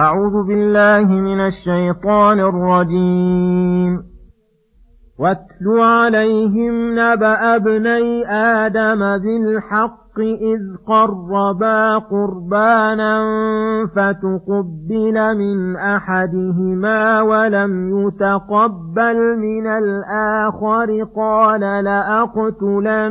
أعوذ بالله من الشيطان الرجيم. واتل عليهم نبأ ابني آدم بالحق إذ قربا قربانا فتقبل من أحدهما ولم يتقبل من الآخر. قال لأقتلنك.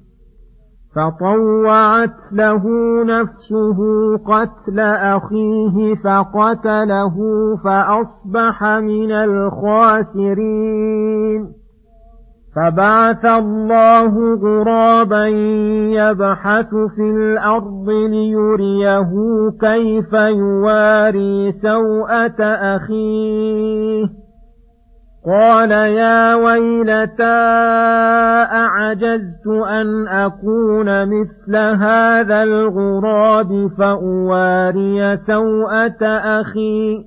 فطوعت له نفسه قتل أخيه فقتله فأصبح من الخاسرين. فبعث الله غرابا يبحث في الأرض ليريه كيف يواري سوءة أخيه. قال يا ويلتى أعجزت أن أكون مثل هذا الغراب فأواري سوءة أخي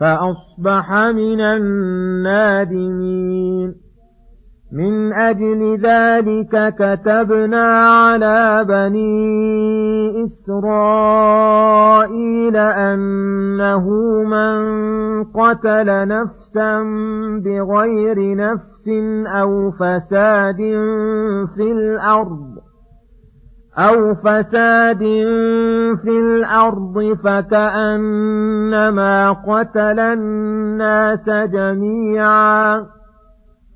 فأصبح من النادمين. من أجل ذلك كتبنا على بني إسرائيل أنه من قتل نفسا بغير نفس أو فساد في الأرض أو فساد في الأرض فكأنما قتل الناس جميعا.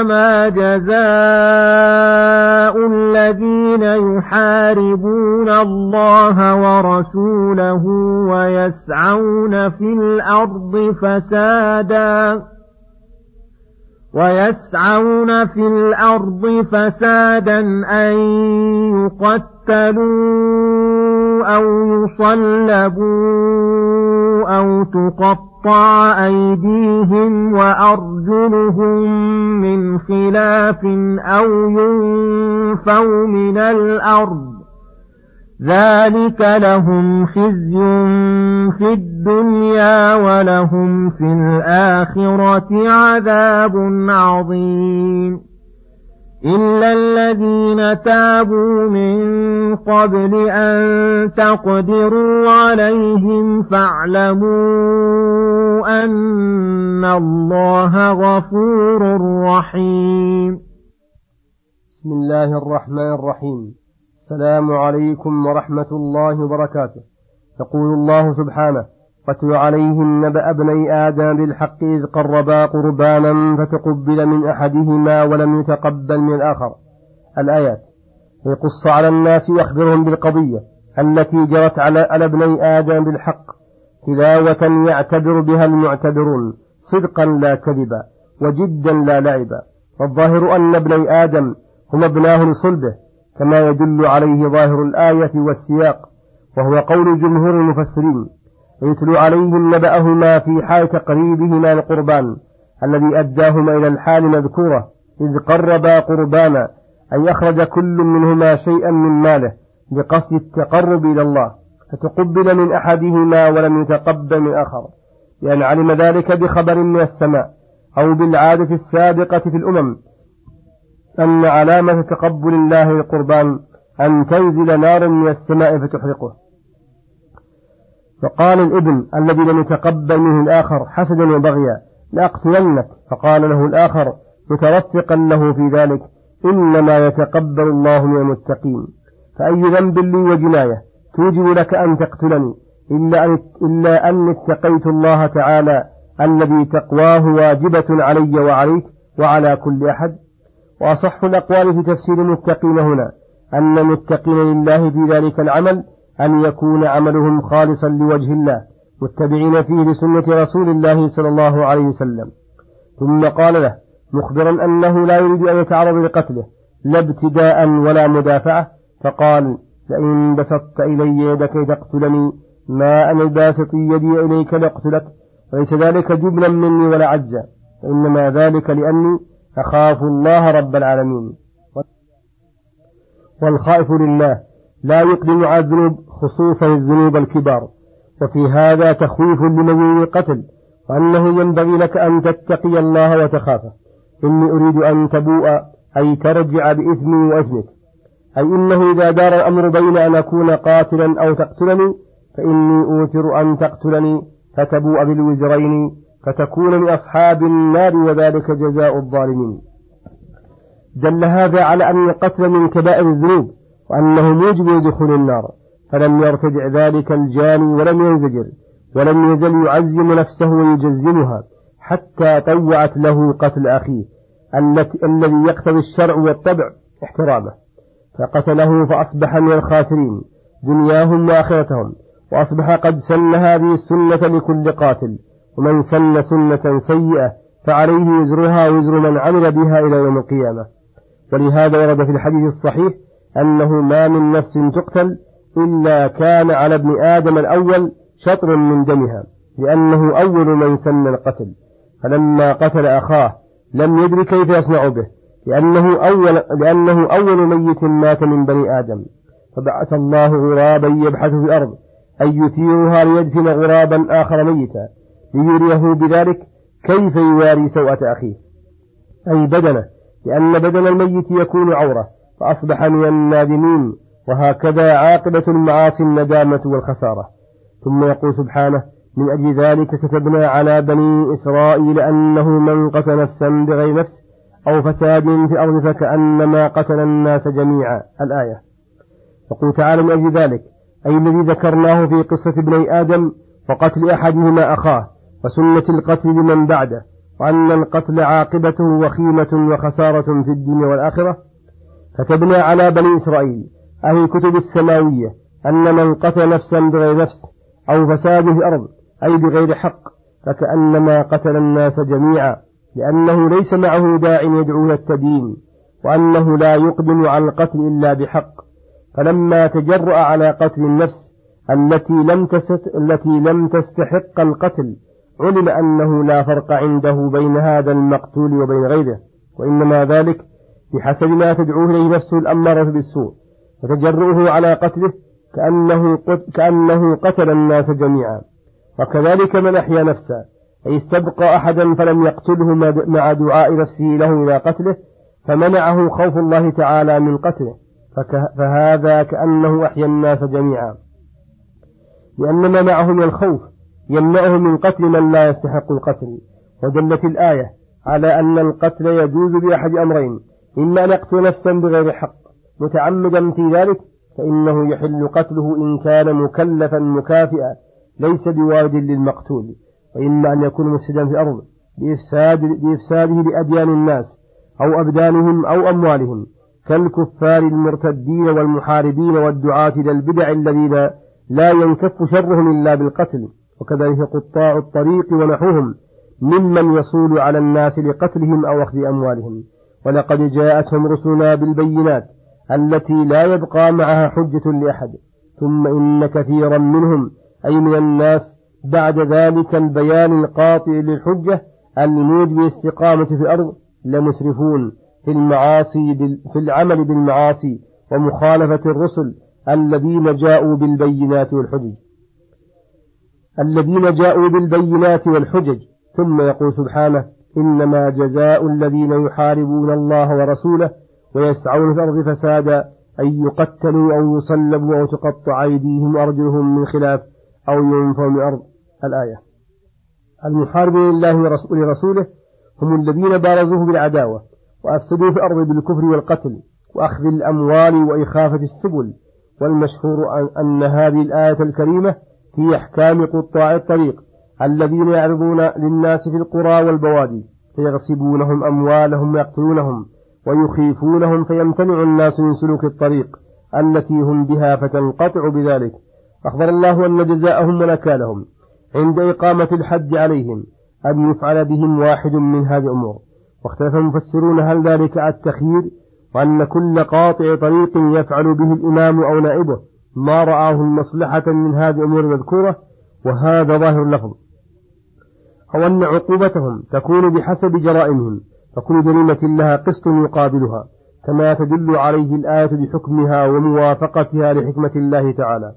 إنما جزاء الذين يحاربون الله ورسوله ويسعون في الأرض فسادا ويسعون في الأرض فسادا أن يقتلوا أو يصلبوا أو تقطع أيديهم وأرجلهم من خلاف أو ينفوا من الأرض. ذلك لهم خزي في الدنيا ولهم في الآخرة عذاب عظيم إلا الذين تابوا من قبل أن تقدروا عليهم فاعلموا أن الله غفور رحيم بسم الله الرحمن الرحيم السلام عليكم ورحمة الله وبركاته. يقول الله سبحانه واتل عليهم نبأ ابني آدم بالحق إذ قربا قربانا فتقبل من أحدهما ولم يتقبل من الآخر. الآيات يقص على الناس ويخبرهم بالقضية التي جرت على على ابني آدم بالحق. تلاوة يعتبر بها المعتبرون صدقا لا كذبا وجدا لا لعبا. والظاهر أن ابني آدم هم ابناه لصلبه كما يدل عليه ظاهر الآية والسياق وهو قول جمهور المفسرين ويتلو عليهم نبأهما في حال تقريبهما القربان الذي أداهما إلى الحال المذكورة إذ قربا قربانا أي أخرج كل منهما شيئا من ماله بقصد التقرب إلى الله فتقبل من أحدهما ولم يتقبل من آخر لأن علم ذلك بخبر من السماء أو بالعادة السابقة في الأمم أن علامة تقبل الله للقربان أن تنزل نار من السماء فتحرقه. فقال الابن الذي لم يتقبل منه الآخر حسدا وبغيا لأقتلنك فقال له الآخر مترفقا له في ذلك إنما يتقبل الله من المتقين. فأي ذنب لي وجناية؟ توجب لك أن تقتلني. إلا أن, إلا أن اتقيت الله تعالى الذي تقواه واجبة علي وعليك وعلى كل أحد. وأصح الأقوال في تفسير المتقين هنا أن المتقين لله في ذلك العمل أن يكون عملهم خالصا لوجه الله متبعين فيه لسنة رسول الله صلى الله عليه وسلم. ثم قال له مخبرا أنه لا يريد أن يتعرض لقتله لا ابتداء ولا مدافعة فقال لئن بسطت إلي يدك تقتلني ما أنا باسط يدي إليك لأقتلك وليس ذلك جبلا مني ولا عجزا وإنما ذلك لأني أخاف الله رب العالمين. والخائف لله. لا يقدم على الذنوب خصوصا الذنوب الكبار. وفي هذا تخويف لمن القتل وأنه ينبغي لك أن تتقي الله وتخافه. إني أريد أن تبوء أي ترجع بإثمي وإثمك. أي إنه إذا دار الأمر بين أن أكون قاتلا أو تقتلني فإني أوتر أن تقتلني فتبوء بالوزرين فتكون من أصحاب النار وذلك جزاء الظالمين. دل هذا على أن القتل من كبائر الذنوب وأنه موجب لدخول النار فلم يرتدع ذلك الجاني ولم ينزجر ولم يزل يعزم نفسه ويجزمها حتى طوعت له قتل أخيه الذي يقتضي الشرع والطبع احترامه. فقتله فأصبح من الخاسرين دنياهم وآخرتهم وأصبح قد سن هذه السنة لكل قاتل. ومن سن سنة سيئة فعليه وزرها وزر من عمل بها إلى يوم القيامة. ولهذا ورد في الحديث الصحيح أنه ما من نفس تقتل إلا كان على ابن آدم الأول شطر من دمها لأنه أول من سن القتل. فلما قتل أخاه لم يدري كيف يصنع به لأنه أول, لأنه أول ميت مات من بني آدم. فبعث الله غرابا يبحث في الأرض أن يثيرها ليدفن غرابا آخر ميتا. ليريه بذلك كيف يواري سوءة أخيه. أي بدنه لأن بدن الميت يكون عورة فأصبح من النادمين وهكذا عاقبة المعاصي الندامة والخسارة. ثم يقول سبحانه من أجل ذلك كتبنا على بني إسرائيل أنه من قتل نفسا بغير نفس أو فساد في الأرض فكأنما قتل الناس جميعا. الآية. يقول تعالى من أجل ذلك أي الذي ذكرناه في قصة ابني آدم وقتل أحدهما أخاه وسنة القتل لمن بعده وأن القتل عاقبته وخيمة وخسارة في الدنيا والآخرة. كتبنا على بني إسرائيل أهل الكتب السماوية أن من قتل نفسا بغير نفس أو فساد في الأرض أي بغير حق فكأنما قتل الناس جميعا لأنه ليس معه داع يدعو التدين وأنه لا يقدم على القتل إلا بحق. فلما تجرأ على قتل النفس التي لم التي لم تستحق القتل علم أنه لا فرق عنده بين هذا المقتول وبين غيره وإنما ذلك بحسب ما تدعوه إليه نفسه الأمارة بالسوء وتجرؤه على قتله كأنه, كأنه قتل الناس جميعا. وكذلك من أحيا نفسه أي استبقى أحدا فلم يقتله مع دعاء نفسه له إلى قتله فمنعه خوف الله تعالى من قتله. فهذا كأنه أحيا الناس جميعا. لأن ما معه من الخوف يمنعه من قتل من لا يستحق القتل. ودلت الآية على أن القتل يجوز بأحد أمرين إما أن يقتل نفسا بغير حق متعمدا في ذلك فإنه يحل قتله إن كان مكلفا مكافئا ليس بوارد للمقتول. وإما أن يكون مفسدا في الأرض بإفساد بإفساده لأديان الناس أو أبدانهم أو أموالهم. كالكفار المرتدين والمحاربين والدعاة إلى البدع الذين لا ينكف شرهم إلا بالقتل. وكذلك قطاع الطريق ونحوهم ممن يصول على الناس لقتلهم أو أخذ أموالهم. ولقد جاءتهم رسلنا بالبينات التي لا يبقى معها حجة لأحد. ثم إن كثيرا منهم أي من الناس بعد ذلك البيان القاطع للحجة الموجب الاستقامة في الأرض لمسرفون في المعاصي في العمل بالمعاصي ومخالفة الرسل الذين جاءوا بالبينات والحجج. الذين جاءوا بالبينات والحجج ثم يقول سبحانه إنما جزاء الذين يحاربون الله ورسوله ويسعون في الأرض فسادا أن يقتلوا أو يصلبوا أو تقطع أيديهم وأرجلهم من خلاف أو ينفوا من أرض الآية. المحاربون لله ولرسوله هم الذين بارزوه بالعداوة وأفسدوا في الأرض بالكفر والقتل وأخذ الأموال وإخافة السبل والمشهور أن هذه الآية الكريمة في أحكام قطاع الطريق الذين يعرضون للناس في القرى والبوادي فيغصبونهم أموالهم ويقتلونهم ويخيفونهم فيمتنع الناس من سلوك الطريق التي هم بها فتنقطع بذلك. أخبر الله أن جزاءهم ونكالهم عند إقامة الحج عليهم أن يفعل بهم واحد من هذه الأمور. واختلف المفسرون هل ذلك التخيير وأن كل قاطع طريق يفعل به الإمام أو نائبه. ما رآه المصلحة من هذه الأمور المذكورة وهذا ظاهر اللفظ. أو أن عقوبتهم تكون بحسب جرائمهم فكل جريمة لها قسط يقابلها كما تدل عليه الآية بحكمها وموافقتها لحكمة الله تعالى.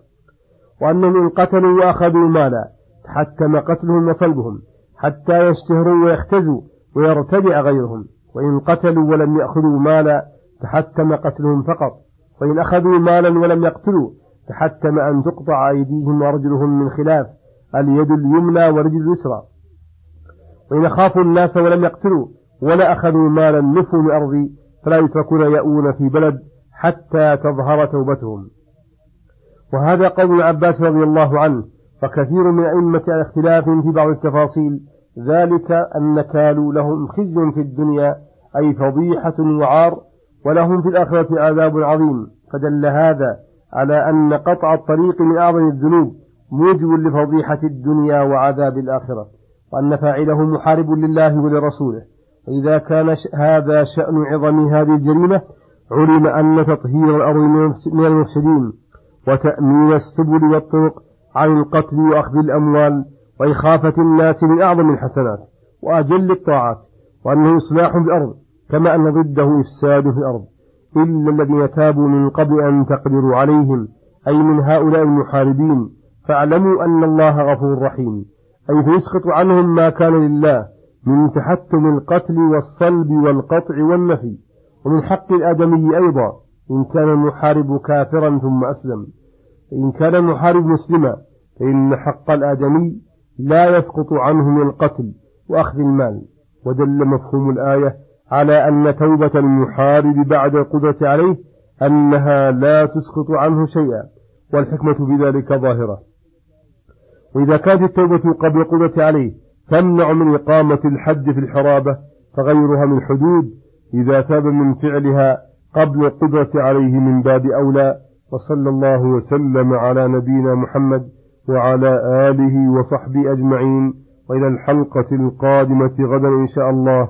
وأنهم إن قتلوا وأخذوا مالا تحتم قتلهم وصلبهم حتى يشتهروا ويختزوا ويرتدع غيرهم. وإن قتلوا ولم يأخذوا مالا تحتم قتلهم فقط. وإن أخذوا مالا ولم يقتلوا تحتم أن تقطع أيديهم وأرجلهم من خلاف اليد اليمنى ورجل اليسرى. وإن خافوا الناس ولم يقتلوا ولا أخذوا مالا نفوا من أرضي فلا يتركون يأون في بلد حتى تظهر توبتهم. وهذا قول عباس رضي الله عنه وكثير من أئمة الاختلاف في بعض التفاصيل ذلك أن كالوا لهم خزي في الدنيا أي فضيحة وعار ولهم في الآخرة عذاب عظيم. فدل هذا على أن قطع الطريق من أعظم الذنوب موجب لفضيحة الدنيا وعذاب الآخرة وأن فاعله محارب لله ولرسوله. فإذا كان هذا شأن عظم هذه الجريمة علم أن تطهير الأرض من المفسدين وتأمين السبل والطرق عن القتل وأخذ الأموال وإخافة الناس من أعظم الحسنات وأجل الطاعات وأنه إصلاح الأرض كما أن ضده إفساد في الأرض. إلا الذين تابوا من قبل أن تقدروا عليهم أي من هؤلاء المحاربين. فاعلموا أن الله غفور رحيم أي فيسقط عنهم ما كان لله من تحتم القتل والصلب والقطع والنفي. ومن حق الآدمي أيضا إن كان المحارب كافرا ثم أسلم. فإن كان المحارب مسلما فإن حق الآدمي لا يسقط عنه من القتل وأخذ المال. ودل مفهوم الآية على أن توبة المحارب بعد القدرة عليه أنها لا تسقط عنه شيئا والحكمة بذلك ظاهرة. وإذا كانت التوبة قبل القدرة عليه تمنع من إقامة الحد في الحرابة فغيرها من حدود إذا تاب من فعلها قبل القدرة عليه من باب أولى وصلى الله وسلم على نبينا محمد وعلى آله وصحبه أجمعين. وإلى الحلقة القادمة غدا إن شاء الله.